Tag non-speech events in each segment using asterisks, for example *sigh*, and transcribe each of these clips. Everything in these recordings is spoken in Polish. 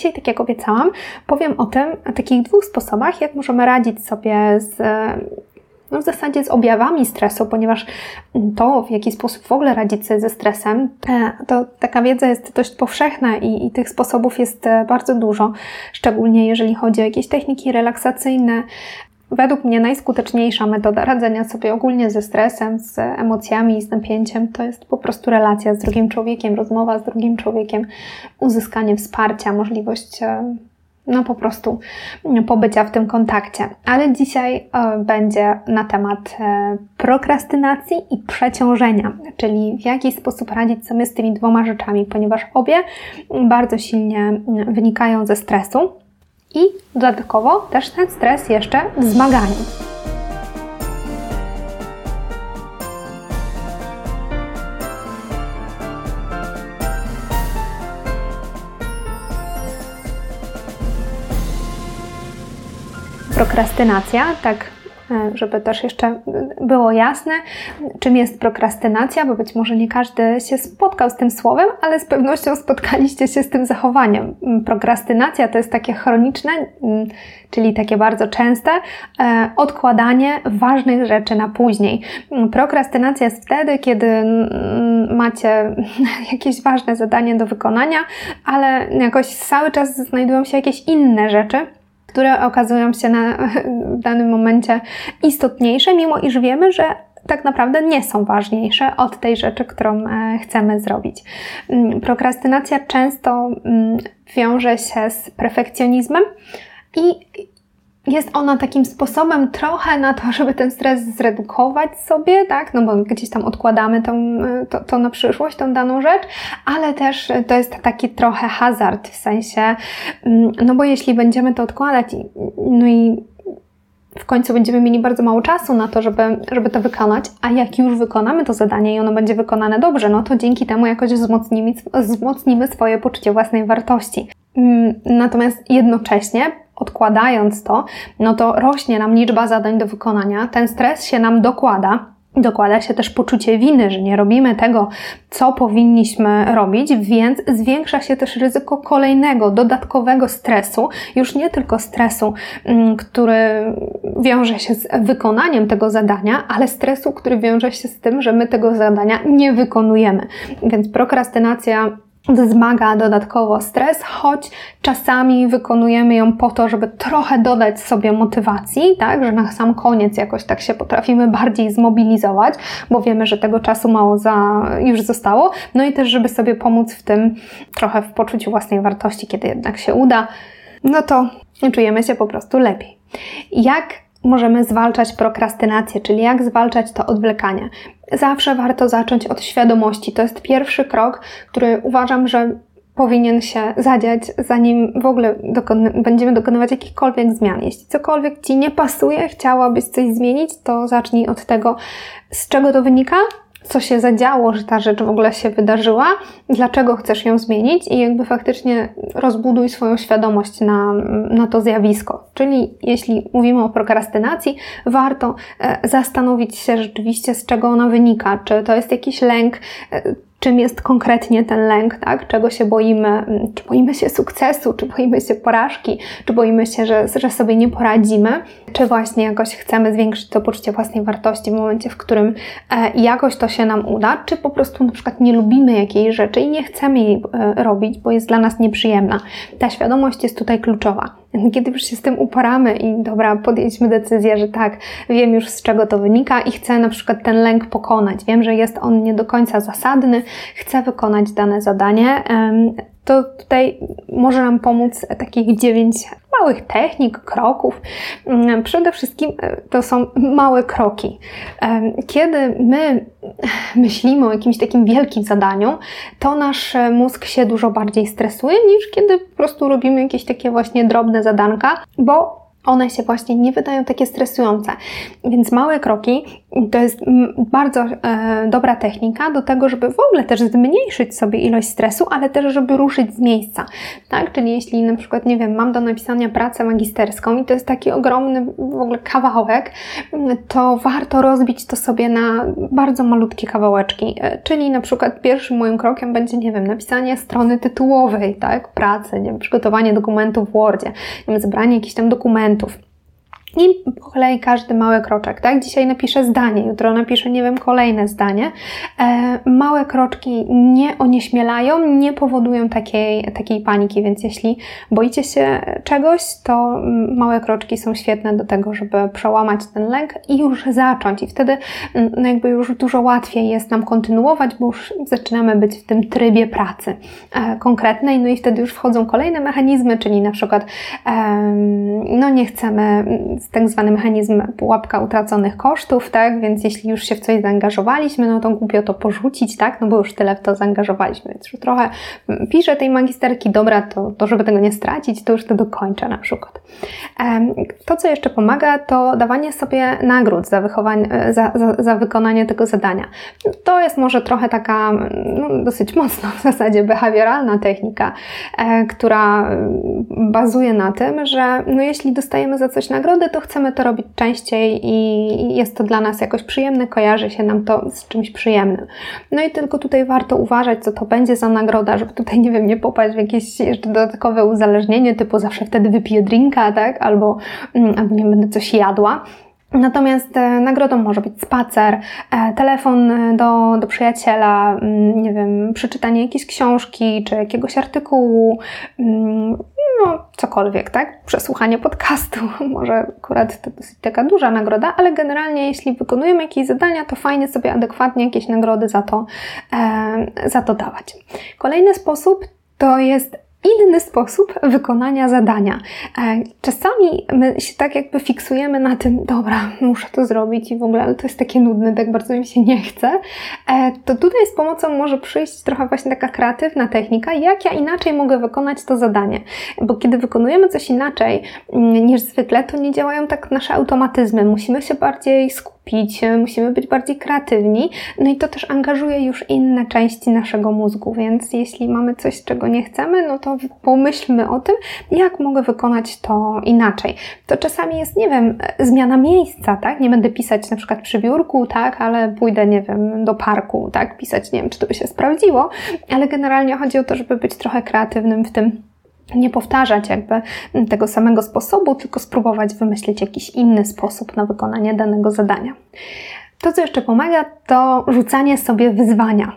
dzisiaj, tak jak obiecałam, powiem o tym, o takich dwóch sposobach, jak możemy radzić sobie z no w zasadzie z objawami stresu, ponieważ to, w jaki sposób w ogóle radzić sobie ze stresem, to taka wiedza jest dość powszechna i, i tych sposobów jest e, bardzo dużo, szczególnie jeżeli chodzi o jakieś techniki relaksacyjne, Według mnie najskuteczniejsza metoda radzenia sobie ogólnie ze stresem, z emocjami i z napięciem to jest po prostu relacja z drugim człowiekiem, rozmowa z drugim człowiekiem, uzyskanie wsparcia, możliwość e, no po prostu pobycia w tym kontakcie. Ale dzisiaj e, będzie na temat e, prokrastynacji i przeciążenia, czyli w jaki sposób radzić sobie z tymi dwoma rzeczami, ponieważ obie bardzo silnie wynikają ze stresu i dodatkowo też ten stres jeszcze w zmaganiu. prokrastynacja, tak żeby też jeszcze było jasne, czym jest prokrastynacja, bo być może nie każdy się spotkał z tym słowem, ale z pewnością spotkaliście się z tym zachowaniem. Mm, prokrastynacja to jest takie chroniczne, mm, czyli takie bardzo częste e, odkładanie ważnych rzeczy na później. Mm, prokrastynacja jest wtedy, kiedy macie *laughs* jakieś ważne zadanie do wykonania, ale jakoś cały czas znajdują się jakieś inne rzeczy które okazują się na, w *laughs* danym momencie istotniejsze, mimo iż wiemy, że tak naprawdę nie są ważniejsze od tej rzeczy, którą e, chcemy zrobić. Mm, prokrastynacja często mm, wiąże się z perfekcjonizmem i jest ona takim sposobem trochę na to, żeby ten stres zredukować sobie, tak? No bo gdzieś tam odkładamy tą, to, to na przyszłość, tą daną rzecz, ale też to jest taki trochę hazard w sensie, mm, no bo jeśli będziemy to odkładać, no i w końcu będziemy mieli bardzo mało czasu na to, żeby, żeby to wykonać, a jak już wykonamy to zadanie i ono będzie wykonane dobrze, no to dzięki temu jakoś wzmocnimy, wzmocnimy swoje poczucie własnej wartości. Mm, natomiast jednocześnie odkładając to, no to rośnie nam liczba zadań do wykonania, ten stres się nam dokłada. Dokłada się też poczucie winy, że nie robimy tego, co powinniśmy robić, więc zwiększa się też ryzyko kolejnego, dodatkowego stresu, już nie tylko stresu, mm, który wiąże się z wykonaniem tego zadania, ale stresu, który wiąże się z tym, że my tego zadania nie wykonujemy. Więc prokrastynacja wzmaga dodatkowo stres, choć czasami wykonujemy ją po to, żeby trochę dodać sobie motywacji, tak, że na sam koniec jakoś tak się potrafimy bardziej zmobilizować, bo wiemy, że tego czasu mało za, już zostało, no i też, żeby sobie pomóc w tym trochę w poczuciu własnej wartości, kiedy jednak się uda, no to czujemy się po prostu lepiej. Jak możemy zwalczać prokrastynację, czyli jak zwalczać to odwlekanie. Zawsze warto zacząć od świadomości. To jest pierwszy krok, który uważam, że powinien się zadziać, zanim w ogóle dokon będziemy dokonywać jakichkolwiek zmian. Jeśli cokolwiek Ci nie pasuje, chciałabyś coś zmienić, to zacznij od tego, z czego to wynika, co się zadziało, że ta rzecz w ogóle się wydarzyła, dlaczego chcesz ją zmienić i jakby faktycznie rozbuduj swoją świadomość na, na to zjawisko. Czyli jeśli mówimy o prokrastynacji, warto e, zastanowić się rzeczywiście, z czego ona wynika. Czy to jest jakiś lęk, e, czym jest konkretnie ten lęk, tak? czego się boimy, mm, czy boimy się sukcesu, czy boimy się porażki, czy boimy się, że, że sobie nie poradzimy, czy właśnie jakoś chcemy zwiększyć to poczucie własnej wartości w momencie, w którym e, jakoś to się nam uda, czy po prostu na przykład nie lubimy jakiejś rzeczy i nie chcemy jej e, robić, bo jest dla nas nieprzyjemna. Ta świadomość jest tutaj kluczowa. Kiedy już się z tym uporamy i dobra, podjęliśmy decyzję, że tak, wiem już z czego to wynika i chcę na przykład ten lęk pokonać, wiem, że jest on nie do końca zasadny, chcę wykonać dane zadanie, to tutaj może nam pomóc takich dziewięć małych technik, kroków. Mm, przede wszystkim e, to są małe kroki. Kiedy my myślimy o jakimś takim wielkim zadaniu, to nasz mózg się dużo bardziej stresuje niż kiedy po prostu robimy jakieś takie właśnie drobne zadanka, bo one się właśnie nie wydają takie stresujące. Więc małe kroki to jest bardzo e, dobra technika do tego, żeby w ogóle też zmniejszyć sobie ilość stresu, ale też, żeby ruszyć z miejsca. Tak? Czyli jeśli na przykład, nie wiem, mam do napisania pracę magisterską i to jest taki ogromny w ogóle kawałek, to warto rozbić to sobie na bardzo malutkie kawałeczki. E, czyli na przykład pierwszym moim krokiem będzie, nie wiem, napisanie strony tytułowej, tak? Pracy, nie wiem, przygotowanie dokumentów w Wordzie, nie wiem, zebranie jakichś tam dokumentów elementów. I po kolei każdy mały kroczek, tak? Dzisiaj napiszę zdanie, jutro napiszę, nie wiem, kolejne zdanie. E, małe kroczki nie onieśmielają, nie powodują takiej, takiej paniki, więc jeśli boicie się czegoś, to małe kroczki są świetne do tego, żeby przełamać ten lęk i już zacząć. I wtedy no jakby już dużo łatwiej jest nam kontynuować, bo już zaczynamy być w tym trybie pracy e, konkretnej, no i wtedy już wchodzą kolejne mechanizmy, czyli na przykład e, no nie chcemy tak zwany mechanizm pułapka utraconych kosztów, tak? Więc jeśli już się w coś zaangażowaliśmy, no to głupio to porzucić, tak? No bo już tyle w to zaangażowaliśmy, więc już trochę piszę tej magisterki, dobra, to, to żeby tego nie stracić, to już to dokończę na przykład. To, co jeszcze pomaga, to dawanie sobie nagród za, wychowanie, za, za, za wykonanie tego zadania. To jest może trochę taka no, dosyć mocno w zasadzie behawioralna technika, e, która bazuje na tym, że no, jeśli dostajemy za coś nagrodę, to chcemy to robić częściej i jest to dla nas jakoś przyjemne, kojarzy się nam to z czymś przyjemnym. No i tylko tutaj warto uważać, co to będzie za nagroda, żeby tutaj, nie wiem, nie popaść w jakieś jeszcze dodatkowe uzależnienie, typu zawsze wtedy wypiję drinka, tak, albo, mm, albo nie będę coś jadła. Natomiast e, nagrodą może być spacer, e, telefon e, do, do przyjaciela, mm, nie wiem, przeczytanie jakiejś książki czy jakiegoś artykułu, mm, no cokolwiek, tak? Przesłuchanie podcastu, *laughs* może akurat to dosyć taka duża nagroda, ale generalnie jeśli wykonujemy jakieś zadania, to fajnie sobie adekwatnie jakieś nagrody za to, za to dawać. Kolejny sposób to jest inny sposób wykonania zadania. E, czasami my się tak jakby fiksujemy na tym, dobra, muszę to zrobić i w ogóle, ale to jest takie nudne, tak bardzo mi się nie chce. E, to tutaj z pomocą może przyjść trochę właśnie taka kreatywna technika, jak ja inaczej mogę wykonać to zadanie. Bo kiedy wykonujemy coś inaczej mm, niż zwykle, to nie działają tak nasze automatyzmy. Musimy się bardziej skupić skupić, musimy być bardziej kreatywni, no i to też angażuje już inne części naszego mózgu, więc jeśli mamy coś, czego nie chcemy, no to pomyślmy o tym, jak mogę wykonać to inaczej. To czasami jest, nie wiem, zmiana miejsca, tak? Nie będę pisać na przykład przy biurku, tak? Ale pójdę, nie wiem, do parku, tak? Pisać, nie wiem, czy to by się sprawdziło, ale generalnie chodzi o to, żeby być trochę kreatywnym w tym, nie powtarzać jakby tego samego sposobu, tylko spróbować wymyślić jakiś inny sposób na wykonanie danego zadania. To, co jeszcze pomaga, to rzucanie sobie wyzwania.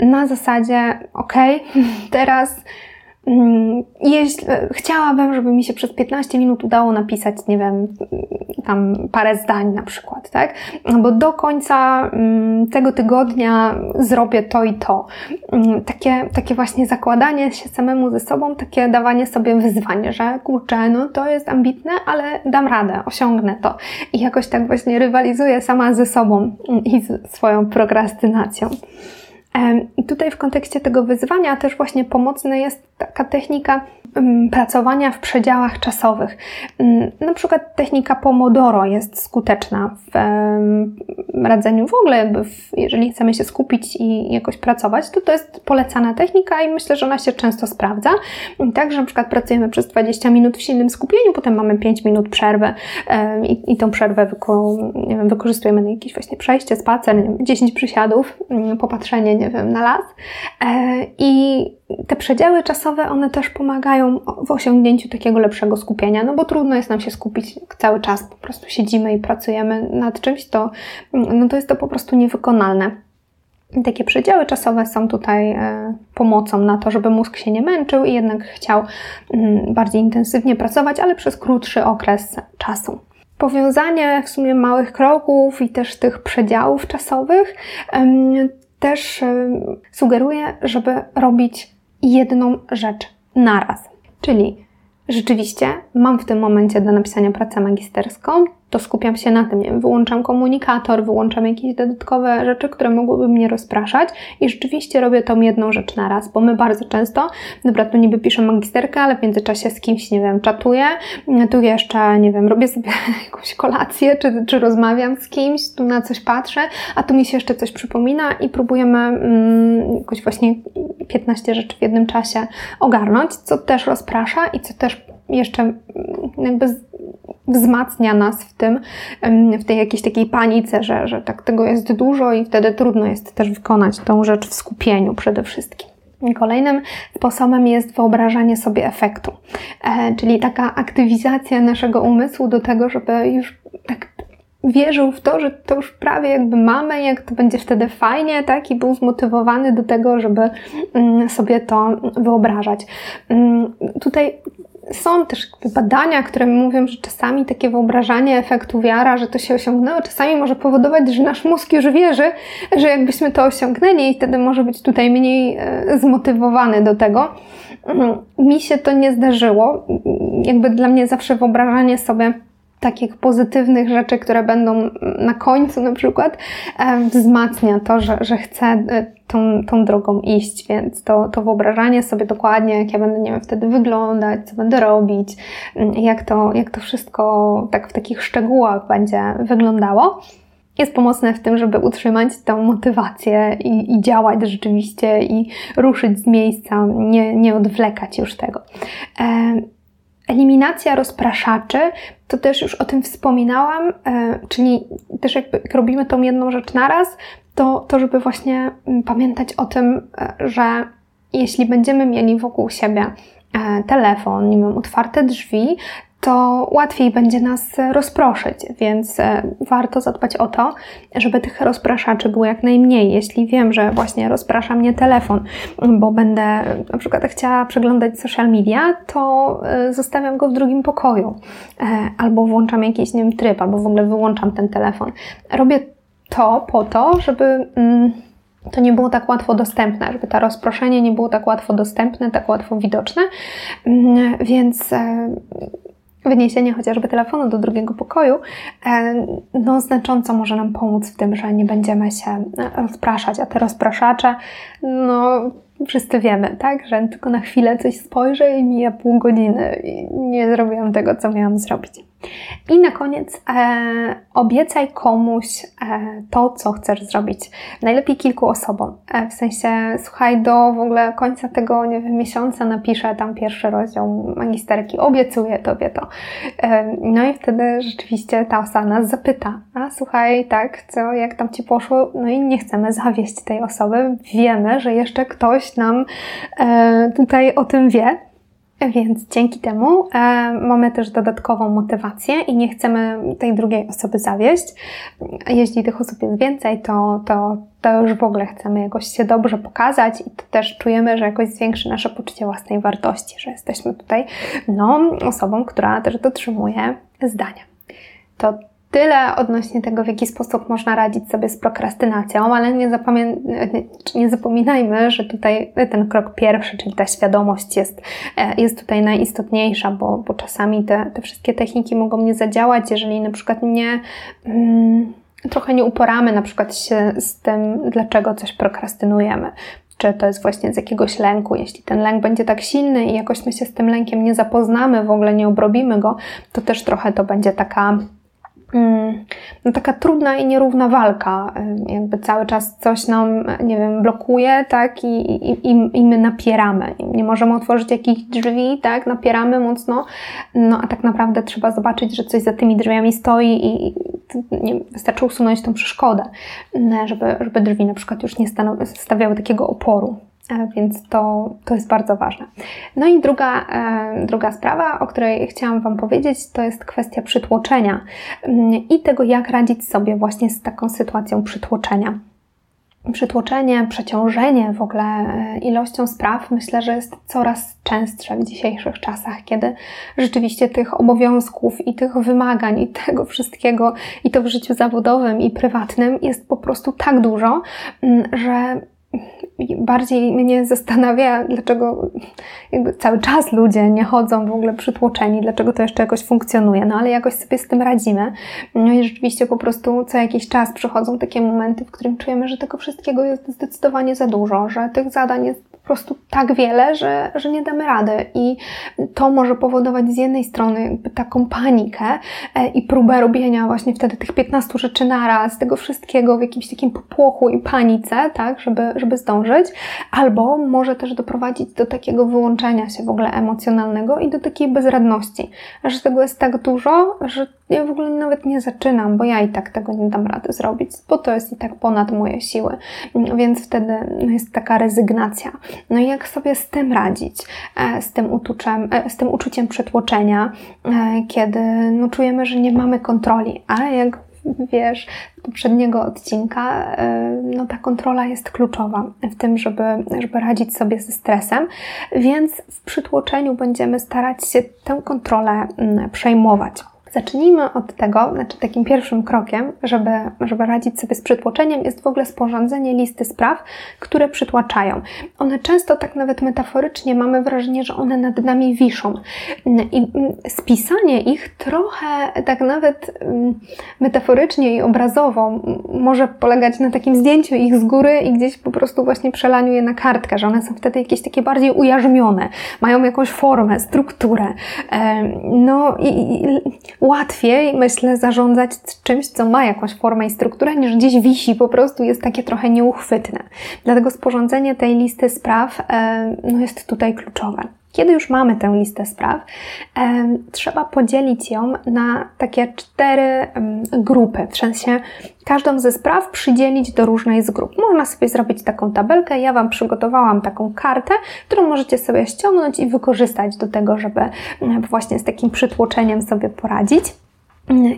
Na zasadzie, ok, *laughs* teraz jeśli, chciałabym, żeby mi się przez 15 minut udało napisać, nie wiem, tam parę zdań na przykład, tak? Bo do końca mm, tego tygodnia zrobię to i to. Mm, takie, takie właśnie zakładanie się samemu ze sobą, takie dawanie sobie wyzwanie, że kurczę, no to jest ambitne, ale dam radę, osiągnę to. I jakoś tak właśnie rywalizuję sama ze sobą i z swoją prokrastynacją. I tutaj w kontekście tego wyzwania też właśnie pomocna jest taka technika pracowania w przedziałach czasowych. Na przykład technika Pomodoro jest skuteczna w radzeniu w ogóle, jeżeli chcemy się skupić i jakoś pracować, to to jest polecana technika i myślę, że ona się często sprawdza. Także na przykład pracujemy przez 20 minut w silnym skupieniu, potem mamy 5 minut przerwy i, tą przerwę wykorzystujemy na jakieś właśnie przejście, spacer, wiem, 10 przysiadów, popatrzenie, nie wiem, na las. E, I te przedziały czasowe, one też pomagają w osiągnięciu takiego lepszego skupienia, no bo trudno jest nam się skupić cały czas, po prostu siedzimy i pracujemy nad czymś, to, no to jest to po prostu niewykonalne. Takie przedziały czasowe są tutaj e, pomocą na to, żeby mózg się nie męczył i jednak chciał mm, bardziej intensywnie pracować, ale przez krótszy okres czasu. Powiązanie w sumie małych kroków i też tych przedziałów czasowych też sugeruje, żeby robić jedną rzecz naraz. Czyli rzeczywiście mam w tym momencie do napisania pracę magisterską, to skupiam się na tym, nie wiem, wyłączam komunikator, wyłączam jakieś dodatkowe rzeczy, które mogłyby mnie rozpraszać i rzeczywiście robię tą jedną rzecz na raz, bo my bardzo często, dobra, tu niby piszę magisterkę, ale w międzyczasie z kimś, nie wiem, czatuję, tu jeszcze, nie wiem, robię sobie *laughs* jakąś kolację, czy, czy rozmawiam z kimś, tu na coś patrzę, a tu mi się jeszcze coś przypomina i próbujemy mm, jakoś właśnie 15 rzeczy w jednym czasie ogarnąć, co też rozprasza i co też jeszcze mm, jakby wzmacnia nas w tym, w tej jakiejś takiej panice, że, że tak tego jest dużo i wtedy trudno jest też wykonać tą rzecz w skupieniu przede wszystkim. Kolejnym sposobem jest wyobrażanie sobie efektu, e, czyli taka aktywizacja naszego umysłu do tego, żeby już tak wierzył w to, że to już prawie jakby mamy, jak to będzie wtedy fajnie, tak? I był zmotywowany do tego, żeby mm, sobie to wyobrażać. Mm, tutaj są też badania, które mówią, że czasami takie wyobrażanie efektu wiara, że to się osiągnęło, czasami może powodować, że nasz mózg już wierzy, że jakbyśmy to osiągnęli i wtedy może być tutaj mniej e, zmotywowany do tego. Mm, mi się to nie zdarzyło. Jakby dla mnie zawsze wyobrażanie sobie takich pozytywnych rzeczy, które będą na końcu na przykład, wzmacnia to, że, że chcę e, tą, tą drogą iść, więc to, to wyobrażanie sobie dokładnie, jak ja będę, nie wiem, wtedy wyglądać, co będę robić, mm, jak to, jak to wszystko tak w takich szczegółach będzie wyglądało, jest pomocne w tym, żeby utrzymać tę motywację i, i, działać rzeczywiście i ruszyć z miejsca, nie, nie odwlekać już tego. Eliminacja rozpraszaczy, to też już o tym wspominałam, e, czyli też jakby jak robimy tą jedną rzecz naraz, to, to żeby właśnie mm, pamiętać o tym, e, że jeśli będziemy mieli wokół siebie e, telefon, nie wiem, otwarte drzwi, to łatwiej będzie nas rozproszyć, więc e, warto zadbać o to, żeby tych rozpraszaczy było jak najmniej. Jeśli wiem, że właśnie rozprasza mnie telefon, bo będę na przykład chciała przeglądać social media, to e, zostawiam go w drugim pokoju e, albo włączam jakiś nie wiem, tryb, albo w ogóle wyłączam ten telefon. Robię to po to, żeby mm, to nie było tak łatwo dostępne, żeby to rozproszenie nie było tak łatwo dostępne, tak łatwo widoczne. Mm, więc wyniesienie chociażby telefonu do drugiego pokoju, e, no znacząco może nam pomóc w tym, że nie będziemy się rozpraszać, a te rozpraszacze, no wszyscy wiemy, tak, że tylko na chwilę coś spojrzę i mija pół godziny i nie zrobiłam tego, co miałam zrobić. I na koniec e, obiecaj komuś e, to, co chcesz zrobić. Najlepiej kilku osobom. E, w sensie, słuchaj, do w ogóle końca tego nie wiem, miesiąca napiszę tam pierwszy rozdział magisterki, obiecuję Tobie to. E, no i wtedy rzeczywiście ta osoba nas zapyta, a słuchaj, tak, co, jak tam Ci poszło? No i nie chcemy zawieść tej osoby. Wiemy, że jeszcze ktoś nam e, tutaj o tym wie. Więc dzięki temu e, mamy też dodatkową motywację i nie chcemy tej drugiej osoby zawieść. Jeśli tych osób jest więcej, to, to, to już w ogóle chcemy jakoś się dobrze pokazać i to też czujemy, że jakoś zwiększy nasze poczucie własnej wartości, że jesteśmy tutaj no, osobą, która też dotrzymuje zdania. To tyle odnośnie tego, w jaki sposób można radzić sobie z prokrastynacją, ale nie, nie zapominajmy, że tutaj ten krok pierwszy, czyli ta świadomość jest, e, jest tutaj najistotniejsza, bo, bo czasami te, te wszystkie techniki mogą nie zadziałać, jeżeli na przykład nie. Mm, trochę nie uporamy na przykład się z tym, dlaczego coś prokrastynujemy czy to jest właśnie z jakiegoś lęku. Jeśli ten lęk będzie tak silny i jakoś my się z tym lękiem nie zapoznamy, w ogóle nie obrobimy go, to też trochę to będzie taka no taka trudna i nierówna walka. Jakby cały czas coś nam, nie wiem, blokuje, tak, i, i, i my napieramy. Nie możemy otworzyć jakichś drzwi, tak, napieramy mocno, no a tak naprawdę trzeba zobaczyć, że coś za tymi drzwiami stoi i nie, wystarczy usunąć tą przeszkodę, żeby, żeby drzwi na przykład już nie stawiały takiego oporu. E, więc to, to jest bardzo ważne. No i druga, e, druga sprawa, o której chciałam Wam powiedzieć, to jest kwestia przytłoczenia mm, i tego, jak radzić sobie właśnie z taką sytuacją przytłoczenia. Przytłoczenie, przeciążenie w ogóle e, ilością spraw myślę, że jest coraz częstsze w dzisiejszych czasach, kiedy rzeczywiście tych obowiązków i tych wymagań i tego wszystkiego, i to w życiu zawodowym i prywatnym jest po prostu tak dużo, mm, że bardziej mnie zastanawia, dlaczego cały czas ludzie nie chodzą w ogóle przytłoczeni, dlaczego to jeszcze jakoś funkcjonuje, no ale jakoś sobie z tym radzimy. No i rzeczywiście po prostu co jakiś czas przychodzą takie momenty, w którym czujemy, że tego wszystkiego jest zdecydowanie za dużo, że tych zadań jest po prostu tak wiele, że, że nie damy rady. I to może powodować z jednej strony taką panikę e, i próbę robienia właśnie wtedy tych 15 rzeczy naraz, tego wszystkiego w jakimś takim popłochu i panice, tak, żeby, żeby zdążyć, albo może też doprowadzić do takiego wyłączenia się w ogóle emocjonalnego i do takiej bezradności, że tego jest tak dużo, że ja w ogóle nawet nie zaczynam, bo ja i tak tego nie dam rady zrobić, bo to jest i tak ponad moje siły. Więc wtedy jest taka rezygnacja. No i jak sobie z tym radzić? E, z tym, uczuciem, e, z tym uczuciem przetłoczenia, e, kiedy no, czujemy, że nie mamy kontroli, a jak wiesz, poprzedniego odcinka, no ta kontrola jest kluczowa w tym, żeby, żeby radzić sobie ze stresem, więc w przytłoczeniu będziemy starać się tę kontrolę mm, przejmować. Zacznijmy od tego, znaczy takim pierwszym krokiem, żeby, żeby radzić sobie z przytłoczeniem, jest w ogóle sporządzenie listy spraw, które przytłaczają. One często tak nawet metaforycznie mamy wrażenie, że one nad nami wiszą. I spisanie ich trochę tak nawet metaforycznie i obrazowo może polegać na takim zdjęciu ich z góry i gdzieś po prostu właśnie przelaniu je na kartkę, że one są wtedy jakieś takie bardziej ujarzmione, mają jakąś formę, strukturę. No i, i łatwiej, myślę, zarządzać czymś, co ma jakąś formę i strukturę, niż gdzieś wisi, po prostu jest takie trochę nieuchwytne. Dlatego sporządzenie tej listy spraw no, jest tutaj kluczowe. Kiedy już mamy tę listę spraw, trzeba podzielić ją na takie cztery grupy, w sensie każdą ze spraw przydzielić do różnej z grup. Można sobie zrobić taką tabelkę. Ja Wam przygotowałam taką kartę, którą możecie sobie ściągnąć i wykorzystać do tego, żeby właśnie z takim przytłoczeniem sobie poradzić.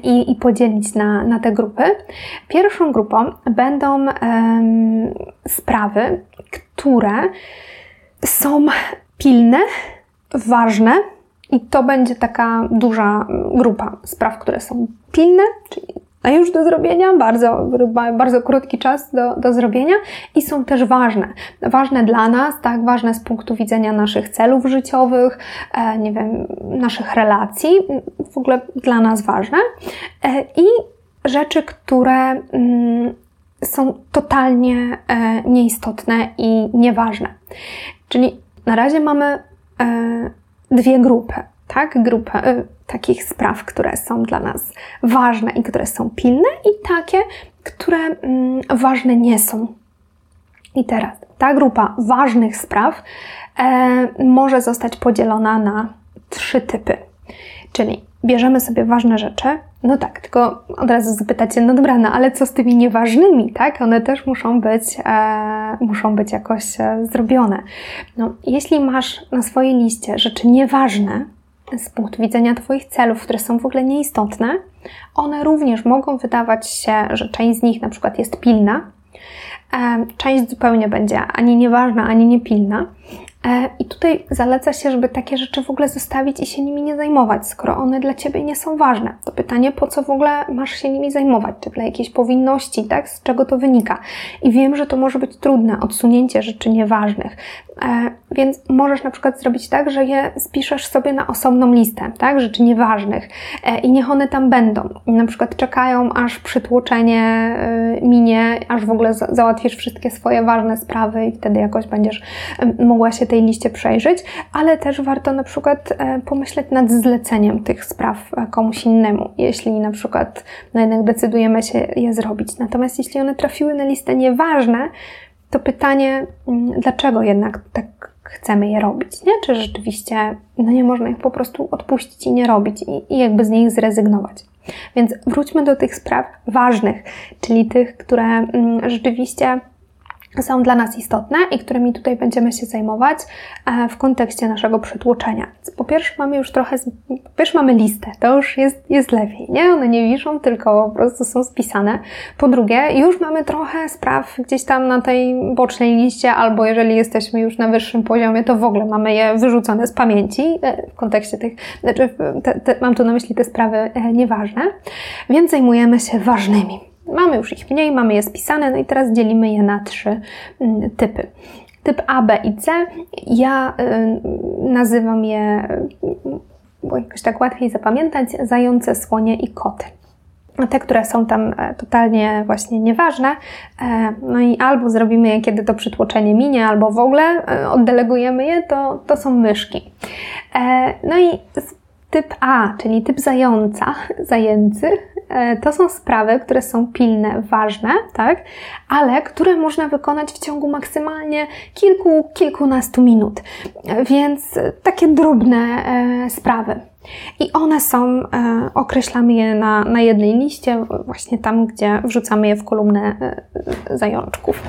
I, i, podzielić na, na te grupy. Pierwszą grupą będą sprawy, które są pilne, ważne i to będzie taka duża grupa spraw, które są pilne, czyli a już do zrobienia, bardzo, bardzo krótki czas do, do zrobienia i są też ważne. Ważne dla nas, tak, ważne z punktu widzenia naszych celów życiowych, e, nie wiem, naszych relacji, w ogóle dla nas ważne. E, I rzeczy, które mm, są totalnie e, nieistotne i nieważne. Czyli na razie mamy e, dwie grupy, tak? Grupę e, takich spraw, które są dla nas ważne i które są pilne, i takie, które mm, ważne nie są. I teraz ta grupa ważnych spraw e, może zostać podzielona na trzy typy. Czyli bierzemy sobie ważne rzeczy, no tak, tylko od razu zapytacie, no dobra, no ale co z tymi nieważnymi, tak? One też muszą być, e, muszą być jakoś e, zrobione. No, jeśli masz na swojej liście rzeczy nieważne z punktu widzenia Twoich celów, które są w ogóle nieistotne, one również mogą wydawać się, że część z nich na przykład jest pilna, e, część zupełnie będzie ani nieważna, ani niepilna. E, I tutaj zaleca się, żeby takie rzeczy w ogóle zostawić i się nimi nie zajmować, skoro one dla Ciebie nie są ważne. To pytanie, po co w ogóle masz się nimi zajmować? Czy dla jakiejś powinności, tak? Z czego to wynika? I wiem, że to może być trudne, odsunięcie rzeczy nieważnych. E, więc możesz na przykład zrobić tak, że je spiszesz sobie na osobną listę, tak? Rzeczy nieważnych e, i niech one tam będą. Na przykład czekają, aż przytłoczenie minie, aż w ogóle załatwisz wszystkie swoje ważne sprawy i wtedy jakoś będziesz mogła się tej liście przejrzeć, ale też warto na przykład e, pomyśleć nad zleceniem tych spraw e, komuś innemu, jeśli na przykład no jednak decydujemy się je zrobić. Natomiast jeśli one trafiły na listę nieważne, to pytanie, mm, dlaczego jednak tak chcemy je robić, nie? Czy rzeczywiście no nie można ich po prostu odpuścić i nie robić i, i jakby z nich zrezygnować. Więc wróćmy do tych spraw ważnych, czyli tych, które mm, rzeczywiście są dla nas istotne i którymi tutaj będziemy się zajmować e, w kontekście naszego przytłoczenia. Po pierwsze mamy już trochę, po pierwsze mamy listę, to już jest, jest lepiej, nie? One nie wiszą, tylko po prostu są spisane. Po drugie, już mamy trochę spraw gdzieś tam na tej bocznej liście, albo jeżeli jesteśmy już na wyższym poziomie, to w ogóle mamy je wyrzucone z pamięci e, w kontekście tych, znaczy te, te, mam tu na myśli te sprawy e, nieważne, więc zajmujemy się ważnymi Mamy już ich mniej, mamy je spisane, no i teraz dzielimy je na trzy mm, typy. Typ A, B i C, ja y, nazywam je, bo jakoś tak łatwiej zapamiętać, zające, słonie i koty te, które są tam e, totalnie właśnie nieważne. E, no i albo zrobimy je, kiedy to przytłoczenie minie, albo w ogóle e, oddelegujemy je, to, to są myszki. No i typ A, czyli typ zająca, *laughs* zajęcy, to są sprawy, które są pilne, ważne, tak? Ale które można wykonać w ciągu maksymalnie kilku, kilkunastu minut. Więc takie drobne sprawy. I one są, e, określamy je na, na jednej liście, właśnie tam, gdzie wrzucamy je w kolumnę e, zajączków.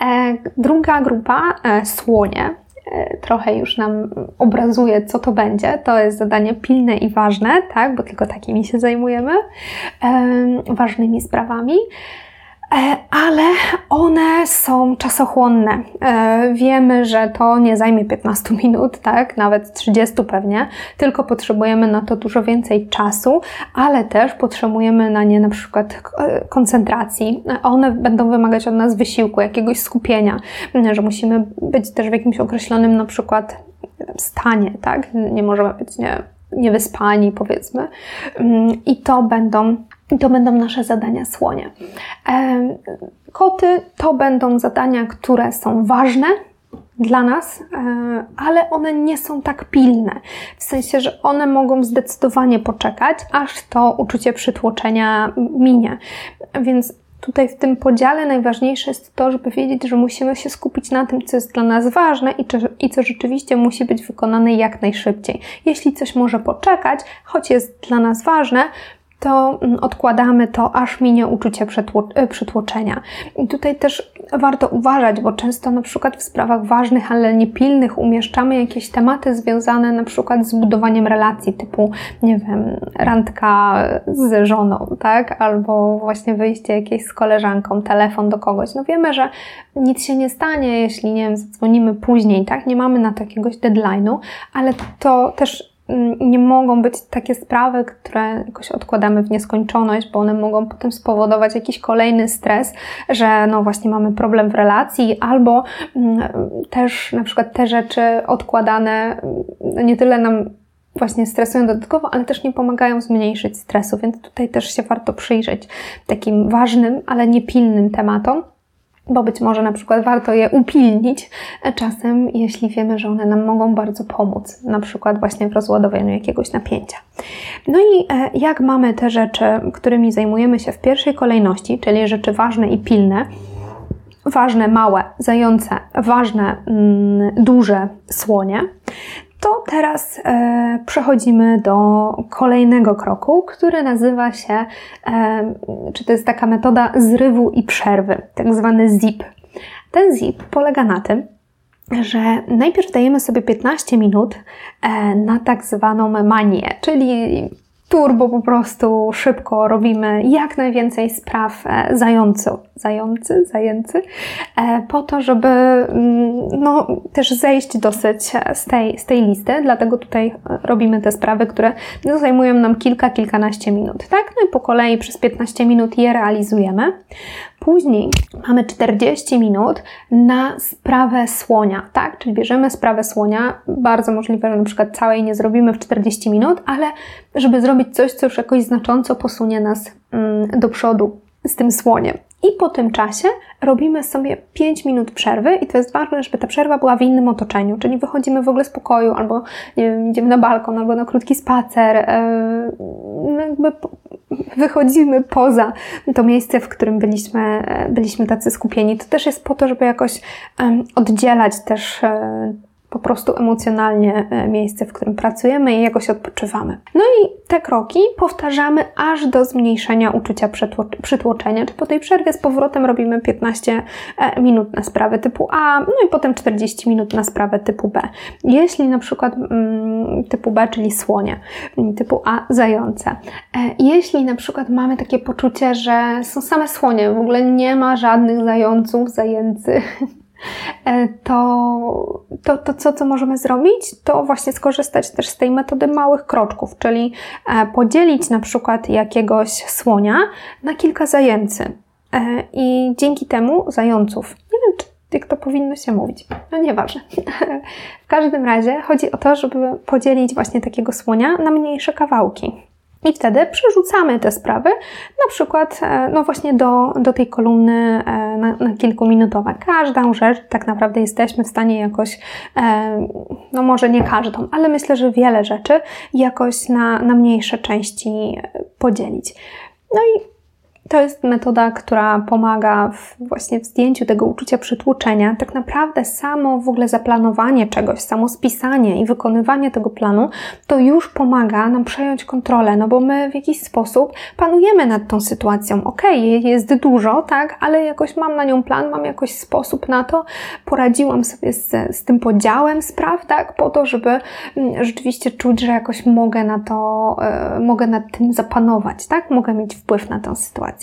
E, druga grupa, słonie, trochę już nam obrazuje, co to będzie. To jest zadanie pilne i ważne, tak, bo tylko takimi się zajmujemy, ważnymi sprawami. E, ale one są czasochłonne. E, wiemy, że to nie zajmie 15 *laughs* minut, tak, nawet 30 pewnie, tylko potrzebujemy na to dużo więcej czasu, ale też potrzebujemy na nie na przykład e, koncentracji. One będą wymagać od nas wysiłku, jakiegoś skupienia, że musimy być też w jakimś określonym na przykład stanie, tak, nie możemy być nie, niewyspani powiedzmy. Mm, I to będą to będą nasze zadania słonie. Koty to będą zadania, które są ważne dla nas, e, ale one nie są tak pilne. W sensie, że one mogą zdecydowanie poczekać, aż to uczucie przytłoczenia minie. Więc tutaj w tym podziale najważniejsze jest to, żeby wiedzieć, że musimy się skupić na tym, co jest dla nas ważne i, czy, i co rzeczywiście musi być wykonane jak najszybciej. Jeśli coś może poczekać, choć jest dla nas ważne, to mm, odkładamy to, aż minie uczucie e, przytłoczenia. I tutaj też warto uważać, bo często na przykład w sprawach ważnych, ale niepilnych umieszczamy jakieś tematy związane na przykład z budowaniem relacji, typu, nie wiem, randka z żoną, tak? Albo właśnie wyjście jakieś z koleżanką, telefon do kogoś. No wiemy, że nic się nie stanie, jeśli, nie wiem, zadzwonimy później, tak? Nie mamy na to jakiegoś deadline'u, ale to też nie mogą być takie sprawy, które jakoś odkładamy w nieskończoność, bo one mogą potem spowodować jakiś kolejny stres, że no właśnie mamy problem w relacji, albo mm, też na przykład te rzeczy odkładane mm, nie tyle nam właśnie stresują dodatkowo, ale też nie pomagają zmniejszyć stresu, więc tutaj też się warto przyjrzeć takim ważnym, ale niepilnym tematom bo być może na przykład warto je upilnić czasem, jeśli wiemy, że one nam mogą bardzo pomóc, na przykład właśnie w rozładowaniu jakiegoś napięcia. No i e, jak mamy te rzeczy, którymi zajmujemy się w pierwszej kolejności, czyli rzeczy ważne i pilne, ważne, małe, zające, ważne, mm, duże słonie, to teraz e, przechodzimy do kolejnego kroku, który nazywa się, e, czy to jest taka metoda zrywu i przerwy, tak zwany zip. Ten zip polega na tym, że najpierw dajemy sobie 15 minut e, na tak zwaną manię, czyli turbo po prostu szybko robimy jak najwięcej spraw e, zający, zajęcy, e, po to, żeby mm, no, też zejść dosyć z tej, z tej listy, dlatego tutaj robimy te sprawy, które no, zajmują nam kilka, kilkanaście minut, tak? No i po kolei przez 15 minut je realizujemy. Później mamy 40 minut na sprawę słonia, tak? Czyli bierzemy sprawę słonia, bardzo możliwe, że na przykład całej nie zrobimy w 40 minut, ale żeby zrobić coś, co już jakoś znacząco posunie nas mm, do przodu z tym słoniem. I po tym czasie robimy sobie 5 minut przerwy i to jest ważne, żeby ta przerwa była w innym otoczeniu, czyli wychodzimy w ogóle z pokoju, albo nie wiem, idziemy na balkon, albo na krótki spacer, yy, jakby wychodzimy poza to miejsce, w którym byliśmy, e, byliśmy tacy skupieni. To też jest po to, żeby jakoś oddzielać też yy, po prostu emocjonalnie e, miejsce, w którym pracujemy i jakoś odpoczywamy. No i te kroki powtarzamy aż do zmniejszenia uczucia przytłoczenia, czy po tej przerwie z powrotem robimy 15 e, minut na sprawę typu A, no i potem 40 minut na sprawę typu B. Jeśli na przykład mm, typu B, czyli słonie, typu A zające. E, jeśli na przykład mamy takie poczucie, że są same słonie, w ogóle nie ma żadnych zająców, zajęcy, to, to, to co, co możemy zrobić, to właśnie skorzystać też z tej metody małych kroczków, czyli e, podzielić na przykład jakiegoś słonia na kilka zajęcy. E, I dzięki temu zająców, nie wiem, czy jak to powinno się mówić. No nieważne. *laughs* W każdym razie chodzi o to, żeby podzielić właśnie takiego słonia na mniejsze kawałki. I wtedy przerzucamy te sprawy, na przykład, e, no właśnie do, do tej kolumny e, na, na kilkuminutowe. Każdą rzecz tak naprawdę jesteśmy w stanie jakoś, e, no może nie każdą, ale myślę, że wiele rzeczy jakoś na, na mniejsze części podzielić. No i to jest metoda, która pomaga w, właśnie w zdjęciu tego uczucia przytłoczenia. Tak naprawdę samo w ogóle zaplanowanie czegoś, samo spisanie i wykonywanie tego planu, to już pomaga nam przejąć kontrolę, no bo my w jakiś sposób panujemy nad tą sytuacją. Okej, okay, jest dużo, tak, ale jakoś mam na nią plan, mam jakoś sposób na to, poradziłam sobie z, z tym podziałem spraw, tak, po to, żeby mm, rzeczywiście czuć, że jakoś mogę na to, yy, mogę nad tym zapanować, tak, mogę mieć wpływ na tę sytuację.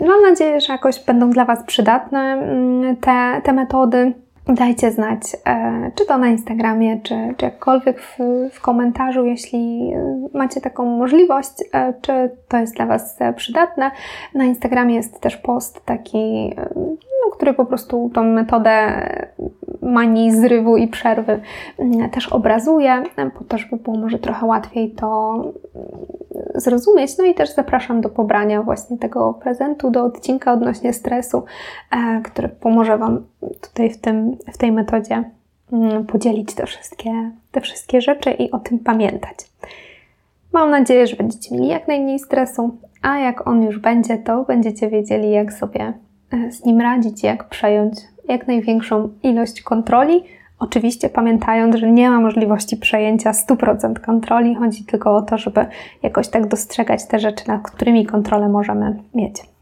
Mam nadzieję, że jakoś będą dla Was przydatne mm, te, te metody. Dajcie znać, e, czy to na Instagramie, czy, czy jakkolwiek w, w komentarzu, jeśli e, macie taką możliwość, e, czy to jest dla Was przydatne. Na Instagramie jest też post taki, no, który po prostu tą metodę manii zrywu i przerwy mm, też obrazuje, po to, żeby było może trochę łatwiej to zrozumieć. No i też zapraszam do pobrania właśnie tego prezentu, do odcinka odnośnie stresu, e, który pomoże Wam tutaj w, tym, w tej metodzie mm, podzielić te wszystkie, te wszystkie rzeczy i o tym pamiętać. Mam nadzieję, że będziecie mieli jak najmniej stresu, a jak on już będzie, to będziecie wiedzieli, jak sobie e, z nim radzić, jak przejąć jak największą ilość kontroli Oczywiście pamiętając, że nie ma możliwości przejęcia 100% kontroli, chodzi tylko o to, żeby jakoś tak dostrzegać te rzeczy, nad którymi kontrolę możemy mieć.